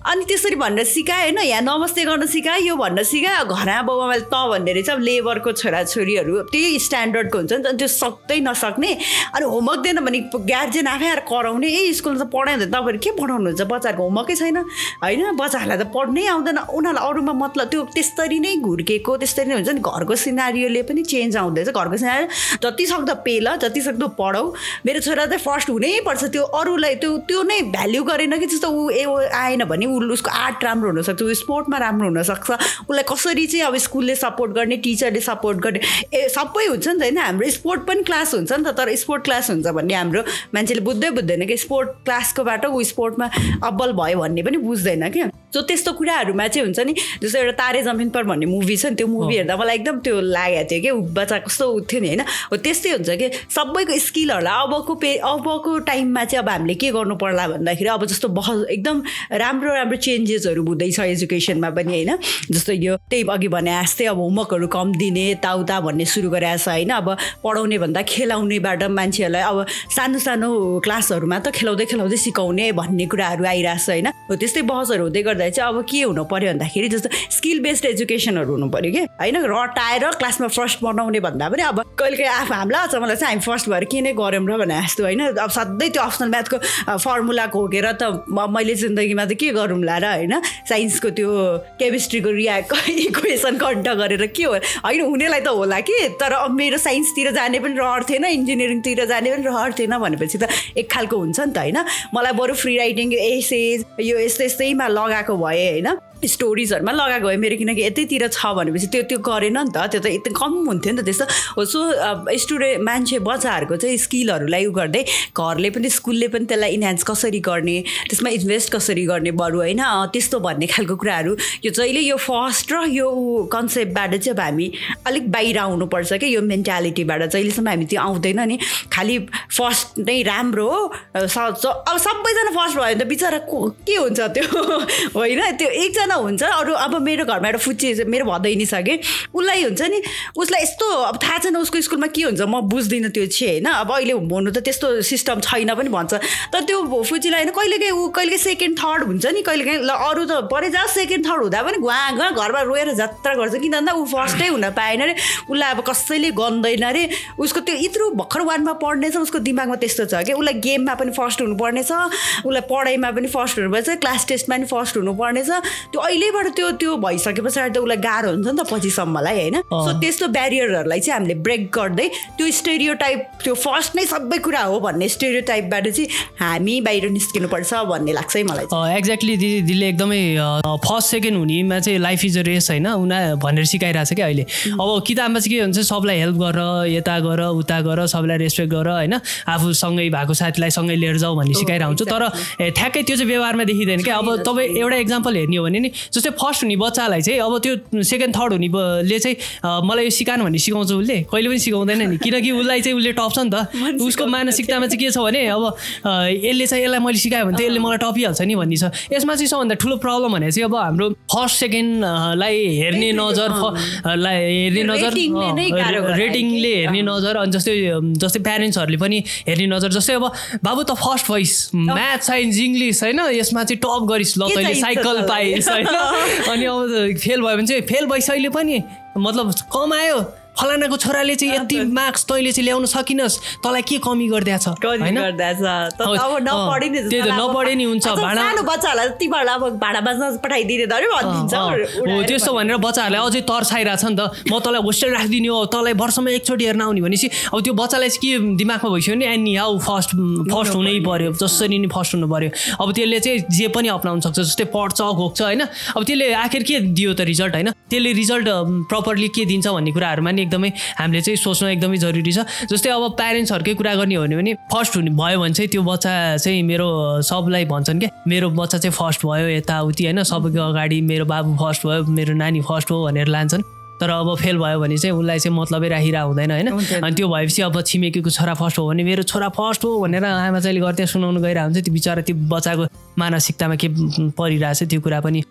अनि त्यसरी भनेर सिकायो होइन यहाँ नमस्ते गर्न सिकायो यो भन्न सिकायो घरमा बाउ आमाले त भन्ने रहेछ। अब लेबरको छोराछोरीहरू त्यही स्ट्यान्डर्डको हुन्छ नि त त्यो सक्दै नसक्ने अनि होमवर्क दिएन भने गार्जेन आफै आएर कराउने ए स्कुलमा त पढाउँदैन तपाईँहरू के पढाउनुहुन्छ? बच्चाहरूको होमवर्कै छैन। होइन बच्चाहरूलाई त पढ्नै आउँदैन। उनीहरूलाई अरूमा मतलब त्यो त्यसरी नै घुर्केको त्यसरी नै हुन्छ नि घरको सिनारीले पनि चेन्ज आउँदैछ घरको सिनारी। जति सक्दो पेल जति सक्दो पढाउ मेरो छोरा चाहिँ फर्स्ट हुनैपर्छ त्यो अरूलाई त्यो त्यो नै भ्याल्यु गरेन कि जस्तो ऊ ए आएन भने उसको आर्ट राम्रो हुनसक्छ ऊ स्पोर्टमा राम्रो हुनसक्छ। उसलाई कसरी चाहिँ अब स्कुलले सपोर्ट गर्ने टिचरले सपोर्ट गर्ने ए सबै हुन्छ नि त होइन? हाम्रो स्पोर्ट पनि क्लास हुन्छ नि त तर स्पोर्ट क्लास हुन्छ भन्ने हाम्रो मान्छेले बुझ्दै बुझ्दैन कि स्पोर्ट क्लासकोबाट ऊ स्पोर्टमा अब्बल भयो भन्ने पनि बुझ्दैन क्या। सो त्यस्तो कुराहरूमा चाहिँ हुन्छ नि जस्तो एउटा तारे जमिन पर भन्ने मुभी छ नि त्यो मुभी हेर्दा मलाई एकदम त्यो लागेको थियो कि बच्चा कस्तो थियो नि होइन? हो त्यस्तै हुन्छ कि सबैको स्किलहरूलाई अबको पे अबको टाइममा चाहिँ अब हामीले के गर्नु पर्ला भन्दाखेरि अब जस्तो बह एकदम राम्रो राम्रो चेन्जेसहरू हुँदैछ एजुकेसनमा पनि होइन? जस्तो यो त्यही अघि भने जस्तै अब होमवर्कहरू कम दिने यताउता भन्ने सुरु गरेको छ होइन? अब पढाउने भन्दा खेलाउनेबाट मान्छेहरूलाई अब सानो सानो क्लासहरूमा त खेलाउँदै खेलाउँदै सिकाउने भन्ने कुराहरू आइरहेको छ होइन? हो त्यस्तै बहसहरू हुँदै गर्दा चाहिँ अब के हुनु पऱ्यो भन्दाखेरि जस्तो स्किल बेस्ड एजुकेसनहरू हुनु पऱ्यो कि? होइन रटाएर क्लासमा फर्स्ट बनाउने भन्दा पनि अब कहिले काहीँ आफू हामीलाई अचम्मलाई चाहिँ हामी फर्स्ट भएर के नै गऱ्यौँ र भने जस्तो होइन अब सधैँ त्यो अप्सनल म्याथको फर्मुला घोकेर त मैले जिन्दगीमा त के गरौँला र होइन? साइन्सको त्यो केमिस्ट्रीको रिया इक्वेसन कन्ट गरेर के हो? होइन हुनेलाई त होला कि? तर अब मेरो साइन्सतिर जाने पनि रहर थिएन इन्जिनियरिङतिर जाने पनि रहर थिएन भनेपछि त एक खालको हुन्छ नि त होइन? मलाई बरु फ्री राइटिङ एसेज यो यस्तै यस्तैमा लगाएको भए होइन स्टोरिजहरूमा लगाएको भए मेरो किनकि यतैतिर छ भनेपछि त्यो त्यो गरेन नि त। त्यो त एकदम कम हुन्थ्यो नि त त्यस्तो। हो सो स्टुडेन्ट मान्छे बच्चाहरूको चाहिँ स्किलहरूलाई उ गर्दै घरले पनि स्कुलले पनि त्यसलाई इन्हान्स कसरी गर्ने त्यसमा इन्भेस्ट कसरी गर्ने बरु होइन? त्यस्तो भन्ने खालको कुराहरू। यो जहिले यो फर्स्ट र यो कन्सेप्टबाट चाहिँ अब हामी अलिक बाहिर आउनुपर्छ कि यो मेन्टालिटीबाट जहिलेसम्म हामी त्यो आउँदैन नि। खालि फर्स्ट नै राम्रो हो। स- स- अब सबैजना फर्स्ट भयो भने त बिचरा के हुन्छ त्यो? होइन त्यो एकजना हुन्छ अरू अब मेरो घरमा एउटा फुच्ची छ, मेरो भदैनी छ कि। उसलाई हुन्छ नि उसलाई यस्तो अब थाहा छैन उसको स्कुलमा के हुन्छ म बुझ्दिनँ त्यो चाहिँ होइन। अब अहिले हुनु त त्यस्तो सिस्टम छैन पनि भन्छ। तर त्यो फुच्चीलाई होइन कहिलेकाहीँ ऊ कहिलेकाहीँ सेकेन्ड थर्ड हुन्छ नि कहिलेकाहीँ ल अरू त परे जा सेकेन्ड थर्ड हुँदा पनि घुवा घुवा घरमा रोएर जात्रा गर्छ किन भन्दा ऊ फर्स्टै हुन पाएन अरे उसलाई अब कसैले गन्दैन अरे उसको त्यो यत्रो भर्खर वानमा पढ्नेछ उसको दिमागमा त्यस्तो छ कि उसलाई गेममा पनि फर्स्ट हुनुपर्नेछ उसलाई पढाइमा पनि फर्स्ट हुनुपर्छ क्लास टेस्टमा पनि फर्स्ट हुनुपर्नेछ। त्यो अहिलेबाट त्यो त्यो भइसके पछाडि त उसलाई गाह्रो हुन्छ नि त पछिसम्मलाई होइन? सो त्यस्तो ब्यारियरहरूलाई चाहिँ हामीले ब्रेक गर्दै त्यो स्टेरियो टाइप त्यो फर्स्ट नै सबै कुरा हो भन्ने स्टेरियो टाइपबाट चाहिँ हामी बाहिर निस्किनुपर्छ भन्ने लाग्छ है मलाई। एक्ज्याक्टली दिदी दिदीले एकदमै फर्स्ट सेकेन्ड हुनेमा चाहिँ लाइफ इज अ रेस होइन? उना भनेर सिकाइरहेको छ क्या अहिले। अब किताबमा चाहिँ के हुन्छ सबलाई हेल्प गर यता गर उता गर सबलाई रेस्पेक्ट गर होइन? आफूसँगै भएको साथीलाई सँगै लिएर जाऊ भन्ने सिकाइरहेको हुन्छ तर ठ्याक्कै त्यो चाहिँ व्यवहारमा देखिँदैन क्या। अब तपाईँ एउटा इक्जाम्पल हेर्ने हो भने नि जस्तै फर्स्ट हुने बच्चालाई चाहिँ अब त्यो सेकेन्ड थर्ड हुने ब- ले चाहिँ मलाई यो सिकानु भन्ने सिकाउँछ उसले। कहिले पनि सिकाउँदैन नि। किनकि उसलाई चाहिँ उसले टप्छ नि त। उसको मानसिकतामा चाहिँ के छ भने अब यसले चाहिँ यसलाई मैले सिकायो भने त यसले मलाई टपिहाल्छ नि भन्ने छ। यसमा चाहिँ सबभन्दा ठुलो प्रब्लम भने चाहिँ अब हाम्रो फर्स्ट सेकेन्डलाई हेर्ने नजर लाई हेर्ने नजर रेटिङले नै हेर्ने नजर अनि जस्तै जस्तै प्यारेन्ट्सहरूले पनि हेर्ने नजर। जस्तै अब बाबु त फर्स्ट भइस। म्याथ साइन्स इङ्ग्लिस होइन? यसमा चाहिँ टप गरिस् ल तैँले साइकल? पाइस् होइन अनि अब फेल भयो भने चाहिँ फेल भइस अहिले पनि। मतलब कमायो। फलानाको छोराले चाहिँ यति मार्क्स तैँले चाहिँ ल्याउन सकिनस् तँलाई के कमी गरिदिएछ नि त्यही त, नपढे नि हुन्छ, अब भाँडा- सानो बच्चाहरूलाई तिमीहरूलाई अब भाँडा बाँच्न पठाइदिने त अरे भनिदिन्छ अँ, अँ। हो त्यस्तो भनेर बच्चाहरूलाई अझै तर्साइरहेको छ नि त। म तँलाई होस्टेल राखिदिने हो तँलाई वर्षमा एकचोटि हेर्न आउने भनेपछि अब त्यो बच्चालाई चाहिँ के दिमागमा भइसक्यो भने एनी हाउ फर्स्ट फर्स्ट हुनै पर्यो। जसरी नि फर्स्ट हुनु पर्यो। अब त्यसले चाहिँ जे पनि अप्नाउन सक्छ जस्तै पढ्छ घोक्छ होइन? अब त्यसले आखिर के दियो त रिजल्ट होइन? त्यसले रिजल्ट प्रपरली के दिन्छ भन्ने कुराहरूमा नि एकदमै हामीले चाहिँ सोच्न एकदमै जरुरी छ। जस्तै अब प्यारेन्ट्सहरूकै कुरा गर्ने हो भने फर्स्ट हुने भयो भने चाहिँ त्यो बच्चा चाहिँ मेरो सबलाई भन्छन् क्या। मेरो बच्चा चाहिँ फर्स्ट भयो यताउति होइन सबैको अगाडि मेरो बाबु फर्स्ट भयो मेरो नानी फर्स्ट हो भनेर लान्छन्। तर अब फेल भयो भने चाहिँ उसलाई चाहिँ मतलबै राखिरहेको हुँदैन होइन। अनि त्यो भएपछि अब छिमेकीको छोरा फर्स्ट हो भने मेरो छोरा फर्स्ट हो भनेर आमा चाहिँले गर्दै सुनाउनु गइरहेको हुन्छ त्यो बिचरा त्यो बच्चाको मानसिकतामा के परिरहेछ त्यो कुरा पनि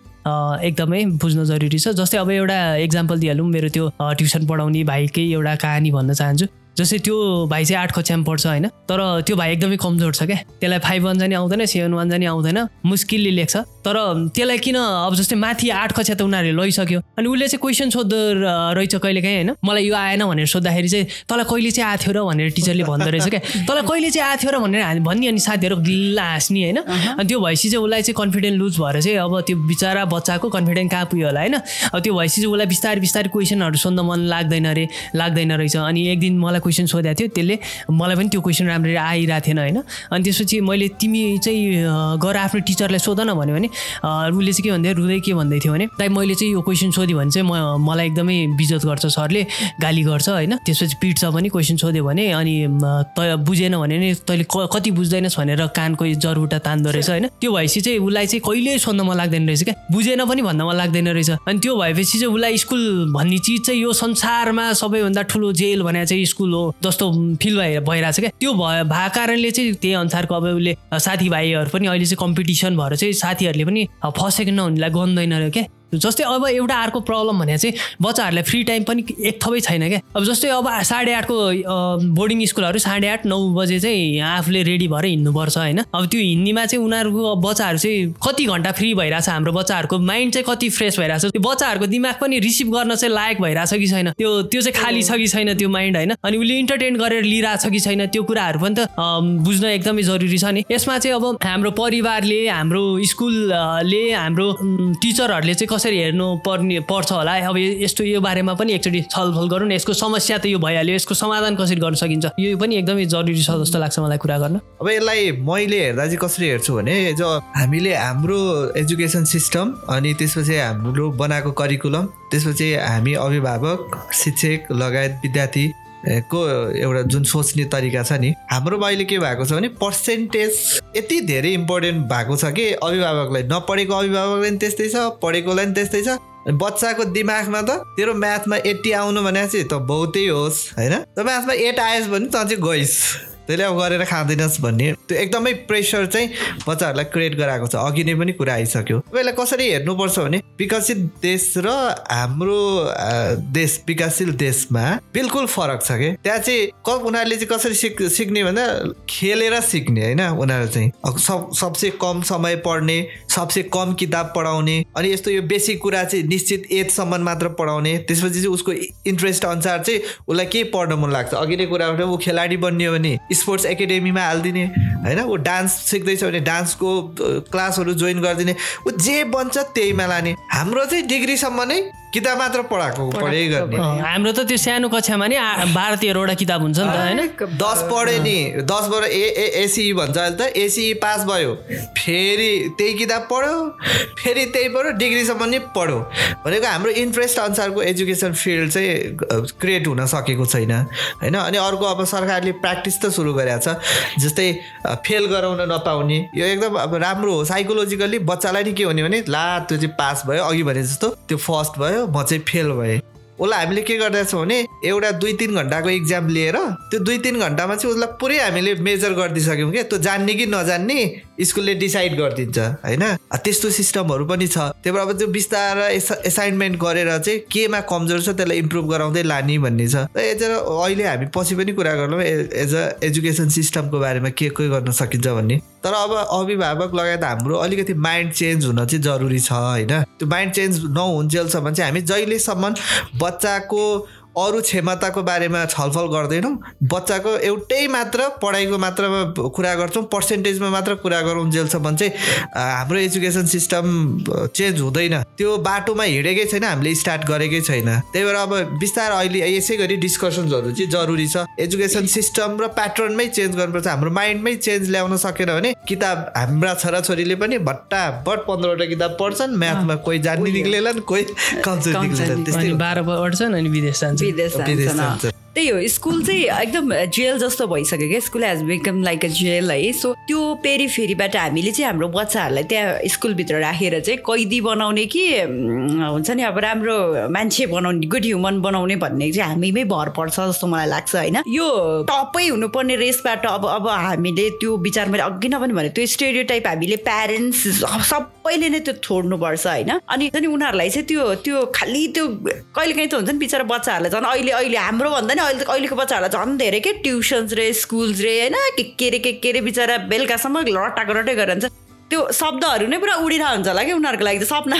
एकदमै बुझ्न जरुरी छ। जस्तै अब एउटा इक्जाम्पल दिइहालौँ। मेरो त्यो ट्युसन पढाउने भाइकै एउटा कहानी भन्न चाहन्छु। जस्तै त्यो भाइ चाहिँ आठ कक्षामा पढ्छ होइन। तर त्यो भाइ एकदमै कमजोर छ क्या। त्यसलाई फाइभ वान जाने आउँदैन सेभेन वान जाने आउँदैन। मुस्किलले लेख्छ। तर त्यसलाई किन अब जस्तै माथि आठ कक्षा त उनीहरूले लैसक्यो। अनि उसले चाहिँ क्वेसन सोध्दो रहेछ कहिले काहीँ होइन? मलाई यो आएन भनेर सोद्धाखेरि चाहिँ तँलाई कहिले चाहिँ आएको थियो र? भनेर टिचरले भन्दो रहेछ क्या। तँलाई कहिले चाहिँ आएको थियो र? भनेर हामी भन्ने अनि साथीहरू गिल्ला हाँस्ने होइन? अनि त्यो भएपछि चाहिँ उसलाई चाहिँ कन्फिडेन्ट लुज भएर चाहिँ अब त्यो बिचरा बच्चाको कन्फिडेन्ट कहाँ पुग्यो होला होइन? अब त्यो भएपछि चाहिँ उसलाई बिस्तारै बिस्तारै क्वेसनहरू सोध्न मन लाग्दैन अरे लाग्दैन रहेछ। अनि एक दिन मलाई क्वेसन सोधेको थियो त्यसले मलाई पनि त्यो क्वेसन राम्ररी आइरहेको थिएन होइन? अनि त्यसपछि मैले तिमी चाहिँ गएर आफ्नो टिचरलाई सोध न भन्यो भने उसले चाहिँ के भन्दै रुँदै के भन्दै थियो भने दाइ मैले चाहिँ यो क्वेसन सोधेँ भने चाहिँ म मलाई एकदमै बिजत गर्छ सरले गाली गर्छ होइन? त्यसपछि पिट्छ पनि क्वेसन सोध्यो भने अनि त बुझेन भने नि तैँले कति बुझ्दैनस् भनेर कानको जरबुटा तान्दो रहेछ होइन? त्यो भएपछि चाहिँ उसलाई चाहिँ कहिल्यै सोध्न मन लाग्दैन रहेछ क्या। बुझेन पनि भन्न मन लाग्दैन रहेछ। अनि त्यो भएपछि चाहिँ उसलाई स्कुल भन्ने चिज चाहिँ यो संसारमा सबैभन्दा ठुलो जेल भने चाहिँ स्कुल हो जस्तो फिल भइ भइरहेछ क्या। त्यो भयो भएको कारणले चाहिँ त्यही अनुसारको अब उसले साथीभाइहरू पनि अहिले चाहिँ कम्पिटिसन भएर चाहिँ साथीहरूले पनि सेकेन्ड नहुनेलाई गन्दैन रहेछ क्या जस्तै अब एउटा अर्को प्रब्लम भने चाहिँ बच्चाहरूलाई फ्री टाइम पनि एक थपै छैन क्या। अब जस्तै अब साढे आठको बोर्डिङ स्कुलहरू साढे आठ नौ बजे चाहिँ आफूले रेडी भएर हिँड्नुपर्छ होइन। अब त्यो हिँड्नेमा चाहिँ उनीहरूको अब बच्चाहरू चाहिँ कति घन्टा फ्री भइरहेछ हाम्रो बच्चाहरूको माइन्ड चाहिँ कति फ्रेस भइरहेछ। त्यो बच्चाहरूको दिमाग पनि रिसिभ गर्न चाहिँ लायक भइरहेछ कि छैन। त्यो त्यो चाहिँ खाली छ कि छैन त्यो माइन्ड होइन। अनि उसले इन्टरटेन गरेर लिइरहेछ कि छैन त्यो कुराहरू पनि त बुझ्न एकदमै जरुरी छ नि। यसमा चाहिँ अब हाम्रो परिवारले हाम्रो स्कुलले हाम्रो टिचरहरूले चाहिँ कसरी हेर्नु पर्ने पर्छ होला? अब यस्तो यो बारेमा पनि एकचोटि छलफल गरौँ न। यसको समस्या त यो भइहाल्यो। यसको समाधान कसरी गर्न सकिन्छ? यो पनि एकदमै जरुरी छ जस्तो लाग्छ मलाई कुरा गर्न। अब यसलाई मैले हेर्दा चाहिँ कसरी हेर्छु भने जो हामीले हाम्रो एजुकेसन सिस्टम अनि त्यसपछि हाम्रो बनाएको करिकुलम त्यसपछि हामी अभिभावक शिक्षक लगायत विद्यार्थी को एउटा जुन सोच्ने तरिका छ नि हाम्रोमा अहिले के भएको छ भने पर्सेन्टेज यति धेरै इम्पोर्टेन्ट भएको छ कि अभिभावकलाई नपढेको अभिभावकलाई पनि त्यस्तै छ पढेकोलाई पनि त्यस्तै छ। बच्चाको दिमागमा त तेरो म्याथमा एट्टी आउनु भने चाहिँ त बहुतै होस् होइन? त म्याथमा एट आएस् भने त चाहिँ गइस्। त्यसले अब गरेर खाँदैनस् भन्ने। त्यो एकदमै प्रेसर चाहिँ बच्चाहरूलाई क्रिएट गराएको छ। अघि नै पनि कुरा आइसक्यो। यसलाई कसरी हेर्नुपर्छ भने विकसित देश र हाम्रो देश विकासशील देशमा बिल्कुल फरक छ कि? त्यहाँ चाहिँ उनीहरूले चाहिँ कसरी सिक सिक्ने भन्दा खेलेर सिक्ने होइन? उनीहरू चाहिँ सब सबसे कम समय पढ्ने सबसे कम किताब पढाउने अनि यस्तो यो बेसिक कुरा चाहिँ निश्चित एजसम्म मात्र पढाउने त्यसपछि चाहिँ उसको इन्ट्रेस्ट अनुसार चाहिँ उसलाई के पढ्न मन लाग्छ? अघि नै कुरा ऊ खेलाडी बनियो भने स्पोर्ट्स एकाडेमीमा हालिदिने होइन? ऊ डान्स सिक्दैछ भने डान्सको क्लासहरू जोइन गरिदिने। ऊ जे बन्छ त्यहीमा लाने। हाम्रो चाहिँ डिग्रीसम्म नै किताब मात्र पढाएको पढै गर्ने। हाम्रो त त्यो सानो कक्षामा नि बाह्र तेह्रवटा किताब हुन्छ नि त होइन? दस पढ्यो नि। दसबाट ए ए एसिई भन्छ अहिले त एसिई पास भयो। फेरि त्यही किताब पढ्यो फेरि त्यही पढ्यो डिग्रीसम्म नि पढ्यो। भनेको हाम्रो इन्ट्रेस्ट अनुसारको एजुकेसन फिल्ड चाहिँ क्रिएट हुन सकेको छैन। होइन? अनि अर्को अब सरकारले प्र्याक्टिस त सुरु गरेको छ। जस्तै फेल गराउन नपाउने। यो एकदम अब राम्रो हो। साइकोलोजिकल्ली बच्चालाई नि के हुने भने ला त्यो चाहिँ पास भयो। अघि भने जस्तो त्यो फर्स्ट भयो। म चाहिँ फेल भएँ। उसलाई हामीले के गर्दैछौँ भने एउटा दुई तिन घन्टाको इक्जाम लिएर त्यो दुई तिन घन्टामा चाहिँ उसलाई पुरै हामीले मेजर गरिदिइसक्यौँ क्या। त्यो जान्ने कि नजान्ने स्कुलले डिसाइड गरिदिन्छ होइन? त्यस्तो सिस्टमहरू पनि छ। त्यही भएर अब त्यो बिस्तारै एस एसाइनमेन्ट गरेर चाहिँ केमा कमजोर छ त्यसलाई इम्प्रुभ गराउँदै लाने भन्ने छ। र एज अहिले हामी पछि पनि कुरा गर्छौँ एज अ एजुकेसन सिस्टमको बारेमा के के गर्न सकिन्छ भन्ने। तर अब अभिभावक लगायत हाम्रो अलिकति माइन्ड चेन्ज हुन चाहिँ जरुरी छ होइन? त्यो माइन्ड चेन्ज नहुन्जेलसम्म चाहिँ हामी जहिलेसम्म बच्चाको अरू क्षमताको बारेमा छलफल गर्दैनौँ। बच्चाको एउटै मात्र पढाइको मात्रामा कुरा गर्छौँ पर्सेन्टेजमा मात्र कुरा गरौँ जेलसम्म चाहिँ हाम्रो एजुकेसन सिस्टम चेन्ज हुँदैन। त्यो बाटोमा हिँडेकै छैन हामीले स्टार्ट गरेकै छैन। त्यही भएर अब बिस्तारै अहिले यसै गरी डिस्कसन्सहरू चाहिँ जरुरी छ। एजुकेसन सिस्टम र प्याटर्नमै चेन्ज गर्नुपर्छ। हाम्रो माइन्डमै चेन्ज ल्याउन सकेन भने किताब हाम्रा छोराछोरीले पनि भट्टाभट पन्ध्रवटा किताब पढ्छन् म्याथमा कोही जान्ने निक्लेलान् कोही कमजोर कमजोर निक्लेलान् त्यस्तै। बाह्र पढ्छन् अनि विदेश जान्छ विदेश विदेश जान्छन्, अँ। जान्छ। त्यही हो स्कुल चाहिँ एकदम जेल जस्तो भइसक्यो क्या। School has become like a jail है। सो त्यो पेरिफेरीबाट हामीले चाहिँ हाम्रो बच्चाहरूलाई त्यहाँ स्कुलभित्र राखेर चाहिँ कैदी बनाउने कि हुन्छ नि अब राम्रो मान्छे बनाउने गुड ह्युमन बनाउने भन्ने चाहिँ हामीमै भर पर्छ जस्तो मलाई लाग्छ होइन। यो टपै हुनुपर्ने रेसबाट अब अब हामीले त्यो विचार मैले अघि नै पनि भने त्यो स्टेरियो टाइप हामीले प्यारेन्ट्स सबैले नै त्यो छोड्नुपर्छ होइन। अनि उनीहरूलाई चाहिँ त्यो त्यो खालि त्यो कहिलेकाहीँ त हुन्छ नि बिचरा बच्चाहरूलाई झन् अहिले अहिले हाम्रो भन्दा नि अहिले अहिलेको बच्चाहरूलाई झन् धेरै के ट्युसन्स रे स्कुल्स रे होइन? के के रे के के रे बिचरा बेलुकासम्म रटाएको रटै गरेर त्यो शब्दहरू नै पुरा उडिरहेको हुन्छ होला कि उनीहरूको लागि त सपना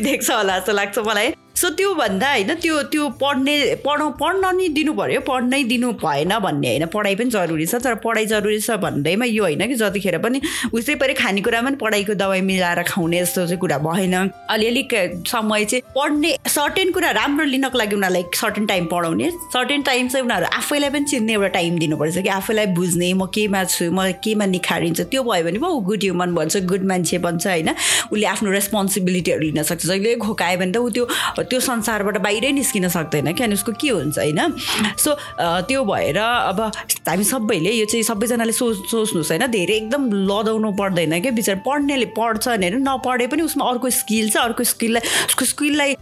देख्छ होला जस्तो लाग्छ मलाई। सो त्यो भन्दा होइन त्यो त्यो पढ्ने पढ पढ्न नि दिनु पऱ्यो पढ्नै दिनु भएन भन्ने होइन। पढाइ पनि जरुरी छ तर पढाइ जरुरी छ भन्दैमा यो होइन कि जतिखेर पनि उस्तै पऱ्यो खानेकुरामा पनि पढाइको दबाई मिलाएर खुवाउने जस्तो चाहिँ कुरा भएन। अलिअलि समय चाहिँ पढ्ने सर्टेन कुरा राम्रो लिनको लागि उनीहरूलाई सर्टेन टाइम पढाउने। सर्टेन टाइम चाहिँ उनीहरू आफैलाई पनि चिन्ने एउटा टाइम दिनुपर्छ कि आफैलाई बुझ्ने म केमा छु म केमा निखारिन्छ। त्यो भयो भने पो गुड ह्युमन भन्छ गुड मान्छे भन्छ होइन। उसले आफ्नो रेस्पोन्सिबिलिटीहरू लिन सक्छ। जहिले खोकायो भने त ऊ त्यो त्यो संसारबाट बाहिरै निस्किन सक्दैन क्या अनि उसको के हुन्छ होइन? सो त्यो भएर अब हामी सबैले यो चाहिँ सबैजनाले सोच सोच्नुहोस् होइन? धेरै एकदम लदाउनु पर्दैन क्या बिचरा पढ्नेले पढ्छ भने नपढे पनि उसमा अर्को स्किल छ अर्को स्किललाई उसको स्किललाई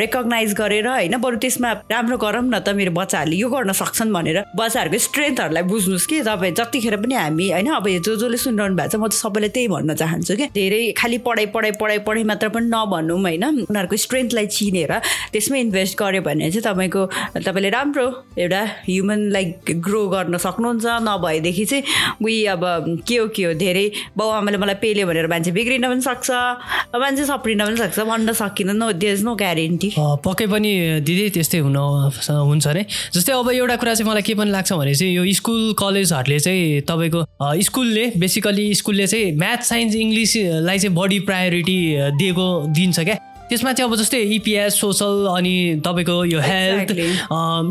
रेकगनाइज गरेर होइन बरु त्यसमा राम्रो गरौँ न त मेरो बच्चाहरूले यो गर्न सक्छन् भनेर बच्चाहरूको स्ट्रेन्थहरूलाई बुझ्नुहोस् कि तपाईँ। जतिखेर पनि हामी होइन अब जो जसले सुनिरहनु भएको छ म चाहिँ सबैलाई त्यही भन्न चाहन्छु कि। धेरै खालि पढाइ पढाइ पढाइ पढाइ मात्र पनि नभनौँ होइन। उनीहरूको स्ट्रेन्थलाई चिनेर त्यसमै इन्भेस्ट गऱ्यो भने चाहिँ तपाईँको तपाईँले राम्रो एउटा ह्युमनलाई ग्रो गर्न सक्नुहुन्छ। नभएदेखि चाहिँ उही अब के हो के हो धेरै बाउ आमाले मलाई पेल्यो भनेर मान्छे बिग्रिन पनि सक्छ मान्छे सप्रिन पनि सक्छ भन्न सकिँदैन इज नो ग्यारेन्टी अ, पक्कै पनि दिदी त्यस्तै हुन हुन्छ अरे। जस्तै अब एउटा कुरा चाहिँ मलाई के पनि लाग्छ भने चाहिँ यो स्कुल कलेजहरूले चाहिँ तपाईँको स्कुलले बेसिकली स्कुलले चाहिँ म्याथ साइन्स इङ्ग्लिसलाई चाहिँ बढी प्रायोरिटी दिएको दिन्छ क्या। त्यसमा चाहिँ अब जस्तै इपिएस सोसल अनि तपाईँको यो हेल्थ.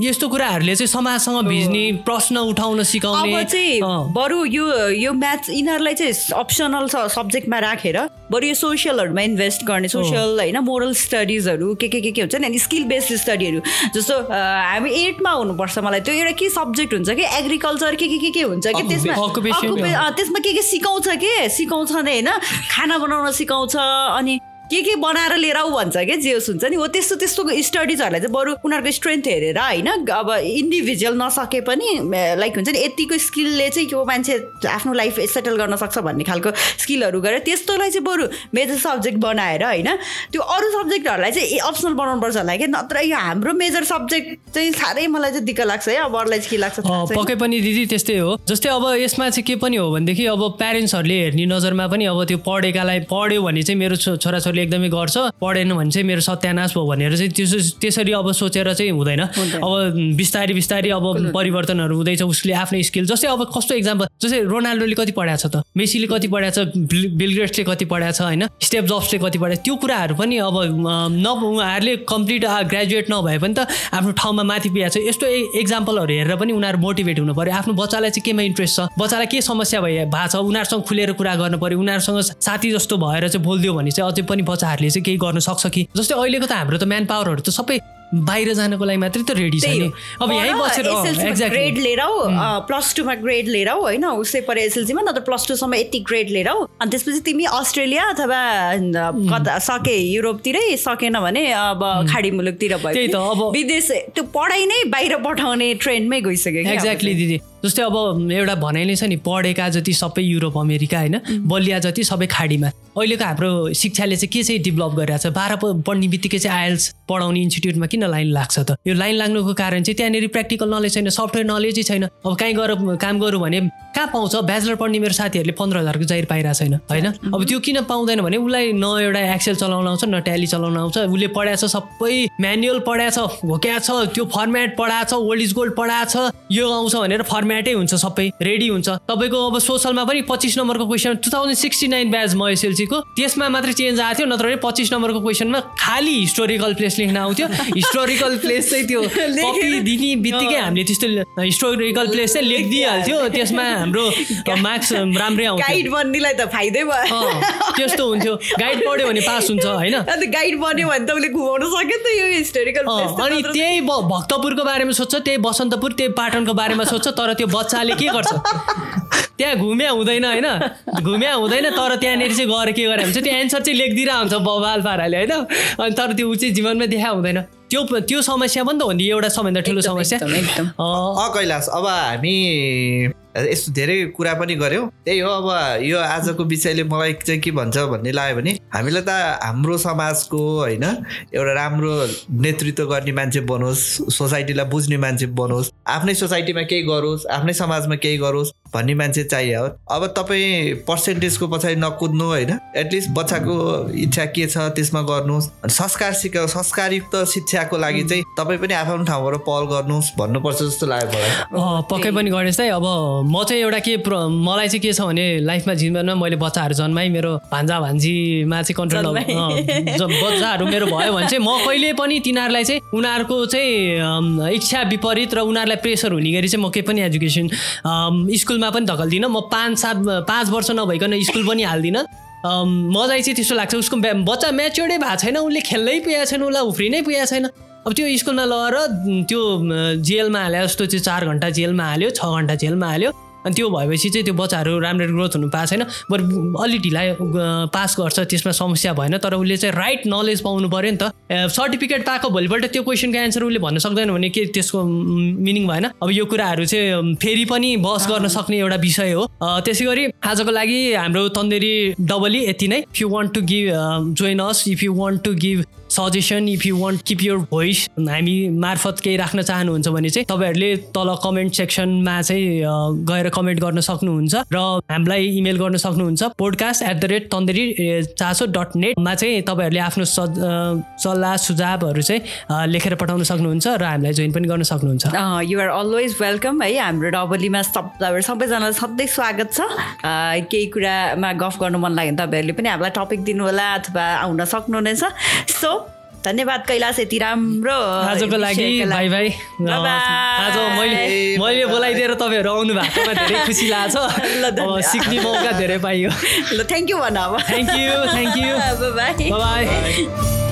यस्तो कुराहरूले चाहिँ समाजसँग भिज्ने प्रश्न उठाउन सिकाउने चाहिँ बरु यो यो म्याथ यिनीहरूलाई चाहिँ अप्सनल सब्जेक्टमा राखेर बरु यो सोसियलहरूमा इन्भेस्ट गर्ने सोसियल होइन मोरल स्टडिजहरू के के के के हुन्छ नि अनि स्किल बेस्ड स्टडीहरू जस्तो हामी एटमा हुनुपर्छ मलाई त्यो एउटा के सब्जेक्ट हुन्छ कि? एग्रिकल्चर के के के के हुन्छ कि? त्यसमा त्यसमा के के सिकाउँछ के? सिकाउँछ नै होइन? खाना बनाउन सिकाउँछ अनि के के बनाएर लिएर आऊ भन्छ क्या जे होस् हुन्छ नि। हो त्यस्तो त्यस्तो स्टडिजहरूलाई चाहिँ बरु उनीहरूको स्ट्रेन्थ हेरेर होइन अब इन्डिभिजुअल नसके पनि लाइक हुन्छ नि यतिको स्किलले चाहिँ यो मान्छे आफ्नो लाइफ सेटल गर्न सक्छ भन्ने खालको स्किलहरू गरेर त्यस्तोलाई चाहिँ बरु मेजर सब्जेक्ट बनाएर होइन त्यो अरू सब्जेक्टहरूलाई चाहिँ अप्सनल बनाउनुपर्छ होला क्या। नत्र यो हाम्रो मेजर सब्जेक्ट चाहिँ साह्रै मलाई चाहिँ दिक्क लाग्छ है अब अरूलाई चाहिँ के लाग्छ। पक्कै पनि दिदी त्यस्तै हो। जस्तै अब यसमा चाहिँ के पनि हो भनेदेखि अब प्यारेन्ट्सहरूले हेर्ने नजरमा पनि अब त्यो पढेकालाई पढ्यो भने चाहिँ मेरो छो- छोराछोरीले एकदमै गर्छ पढेन भने चाहिँ मेरो सत्यानाश भयो भनेर चाहिँ त्यसो त्यसरी अब सोचेर चाहिँ हुँदैन। अब बिस्तारै बिस्तारै अब परिवर्तनहरू हुँदैछ उसले आफ्नै स्किल जस्तै अब कस्तो इक्जाम्पल जस्तै रोनाल्डोले कति पढाएको छ त? मेसीले कति पढाएको छ? बिल- बिलग्रेट्सले कति पढाएको छ होइन? स्टेप जब्सले कति पढाएको त्यो कुराहरू पनि अब न उहाँहरूले कम्प्लिट ग्रेजुएट नभए पनि त आफ्नो ठाउँमा माथि पुगेको छ। यस्तो एक्जाम्पलहरू हेरेर पनि उनीहरू मोटिभेट हुनु पऱ्यो आफ्नो बच्चालाई चाहिँ केमा इन्ट्रेस्ट छ? बच्चालाई के समस्या भए भएको छ? उनीहरूसँग खुलेर कुरा गर्नु पऱ्यो उनीहरूसँग साथी जस्तो भएर चाहिँ बोलिदियो भने चाहिँ अझै पनि बच्चाहरूले चाहिँ केही गर्न सक्छ कि? जस्तै अहिलेको त हाम्रो त म्यान पावरहरू त सबै बाहिर जानको लागि मात्रै त रेडी छ नि। अब यहीँ बसेर ग्रेड लिएर आऊ प्लस टूमा ग्रेड लिएर आऊ होइन? उसै पर एसएलसीमा नत्र प्लस टूसम्म यति ग्रेड लिएर आऊ अनि त्यसपछि तिमी अस्ट्रेलिया अथवा कता सके युरोपतिरै सकेन भने अब खाडी मुलुकतिर भयो त्यही त, अब- विदेश त्यो पढाइ नै बाहिर पठाउने ट्रेन्डमै गइसक्यो एक्ज्याक्टली। दिदी। जस्तै अब एउटा भनाइ नै छ नि पढेका जति सबै युरोप अमेरिका होइन बलिया जति सबै खाडीमा। अहिलेको हाम्रो शिक्षाले चाहिँ के चाहिँ डेभलप गरिरहेको छ? बाह्र पढ्ने बित्तिकै चाहिँ आइएल्स पढाउने इन्स्टिट्युटमा किन लाइन लाग्छ त? यो लाइन लाग्नुको कारण चाहिँ त्यहाँनिर प्र्याक्टिकल नलेज छैन सफ्टवेयर नलेजै छैन। अब कहीँ गएर काम गरौँ भने कहाँ पाउँछ? ब्याचलर पढ्ने मेरो साथीहरूले पन्ध्र हजारको जाहिर पाइरहेको छैन होइन? अब त्यो किन पाउँदैन भने उसलाई न एउटा एक्सेल चलाउन आउँछ न ट्याली चलाउन आउँछ। उसले पढाएको छ सबै म्यानुअल पढाएको छ घोक्या छ त्यो फर्मेट पढाएको छ ओल्ड इज गोल्ड पढाएको छ यो आउँछ भनेर फर्मेटै हुन्छ सबै रेडी हुन्छ। तपाईँको अब सोसलमा पनि पच्चिस नम्बरको question two thousand sixty nine batch म एसएलसीको त्यसमा मात्रै चेन्ज आएको थियो नत्र भने पच्चिस नम्बरको क्वेसनमा खालि हिस्टोरिकल प्लेस लेख्न आउँथ्यो। हिस्टोरिकल प्लेस चाहिँ त्यो कपी दिने बित्तिकै हामीले त्यस्तो हिस्टोरिकल प्लेस चाहिँ लेखिदिइहाल्थ्यो त्यसमा हाम्रो मार्क्स राम्रै आउँथ्यो। गाइड बन्नेलाई त फाइदै भयो। त्यस्तो हुन्थ्यो। गाइड पढ्यो भने पास हुन्छ होइन? गाइड बन्यो भने त उसले घुमाउन सक्यो त यो हिस्टोरिकल अनि त्यही भक्तपुरको बारेमा सोध्छ त्यही बसन्तपुर त्यही पाटनको बारेमा सोध्छ तर त्यो बच्चाले के गर्छ? त्यहाँ घुम्या हुँदैन होइन? घुम्या हुँदैन तर त्यहाँनिर चाहिँ गएर के गरे हुन्छ? त्यो एन्सर चाहिँ लेखिदिरहेको हुन्छ बबाल पाराले होइन? अनि तर त्यो ऊ चाहिँ जीवनमा देखा हुँदैन। त्यो त्यो समस्या पनि त हो नि एउटा सबैभन्दा ठुलो समस्या। अ कैलाश अब हामी यस्तो धेरै कुरा पनि गऱ्यौँ त्यही हो अब यो आजको विषयले मलाई चाहिँ के भन्छ भन्ने लाग्यो भने हामीलाई त हाम्रो समाजको होइन एउटा राम्रो नेतृत्व गर्ने मान्छे बनोस् सोसाइटीलाई बुझ्ने मान्छे बनोस् आफ्नै सोसाइटीमा केही गरोस् आफ्नै समाजमा केही गरोस् भन्ने मान्छे चाहियो। हो अब तपाईँ पर्सेन्टेजको पछाडि नकुद्नु होइन एटलिस्ट बच्चाको इच्छा के छ त्यसमा गर्नुहोस्। संस्कार सिका संस्कारयुक्त शिक्षाको लागि चाहिँ तपाईँ पनि आफ्नो ठाउँबाट पहल गर्नुहोस् भन्नुपर्छ जस्तो लाग्यो मलाई। पक्कै पनि है अब म चाहिँ एउटा के प्र- मलाई चाहिँ के छ भने लाइफमा जीवनमा मैले बच्चाहरू जन्माएँ मेरो भान्जा भान्जीमा चाहिँ कन्ट्रोल बच्चाहरू मेरो भयो भने चाहिँ म कहिले पनि तिनीहरूलाई चाहिँ उनीहरूको चाहिँ इच्छा विपरीत र उनीहरूलाई प्रेसर हुने गरी चाहिँ म केही पनि एजुकेसन स्कुलमा पनि धकल्दिनँ। म पाँच सात पाँच वर्ष नभइकन स्कुल पनि हाल्दिनँ। मलाई चाहिँ त्यस्तो लाग्छ। उसको बच्चा म्याच्योर्डै भएको छैन उसले खेल्नै पुगेको छैन उसलाई उफ्रिनै पुगेको छैन। अब त्यो स्कुलमा लगेर उम्, त्यो जेलमा हाल्यो जस्तो चाहिँ चार घन्टा जेलमा हाल्यो छ घन्टा जेलमा हाल्यो। अनि त्यो भएपछि चाहिँ त्यो बच्चाहरू राम्रो ग्रोथ हुनु पाएको छैन। बरु अलि ढिला पास गर्छ त्यसमा समस्या भएन तर उसले चाहिँ राइट नलेज पाउनु पऱ्यो नि त। सर्टिफिकेट पाएको भोलिपल्ट त्यो क्वेसनको एन्सर उसले भन्न सक्दैन भने के त्यसको मिनिङ भएन। अब यो कुराहरू चाहिँ फेरि पनि बहस गर्न सक्ने एउटा विषय हो। त्यसै गरी आजको लागि हाम्रो तन्देरी डबली यति नै। If you want to give join us if you want to give suggestion if you want keep your voice हामी मार्फत केही राख्न चाहनुहुन्छ भने चाहिँ तपाईँहरूले तल कमेन्ट सेक्सनमा चाहिँ गएर कमेन्ट गर्न सक्नुहुन्छ र हामीलाई इमेल गर्न सक्नुहुन्छ। Podcast at the rate Tanderi चासो डट नेटमा चाहिँ तपाईँहरूले आफ्नो सल्लाह सुझावहरू चाहिँ लेखेर पठाउन सक्नुहुन्छ र हामीलाई जोइन पनि गर्न सक्नुहुन्छ। युआर अलवेज वेलकम है। हाम्रो डबलीमा सब सबैजनालाई सधैँ स्वागत छ। केही कुरामा गफ गर्नु मन लाग्यो भने तपाईँहरूले पनि हामीलाई टपिक दिनु होला अथवा आउन सक्नुहुनेछ। सो धन्यवाद कैलाश यति राम्रो आजको लागि भाइ Bye-bye. आज मैले मैले बोलाइदिएर तपाईँहरू आउनु भएकोमा धेरै खुसी लाग्छ। सिक्ने मौका धेरै पाइयो। ल थ्याङ्क यू भन अब। Thank you thank you bye bye.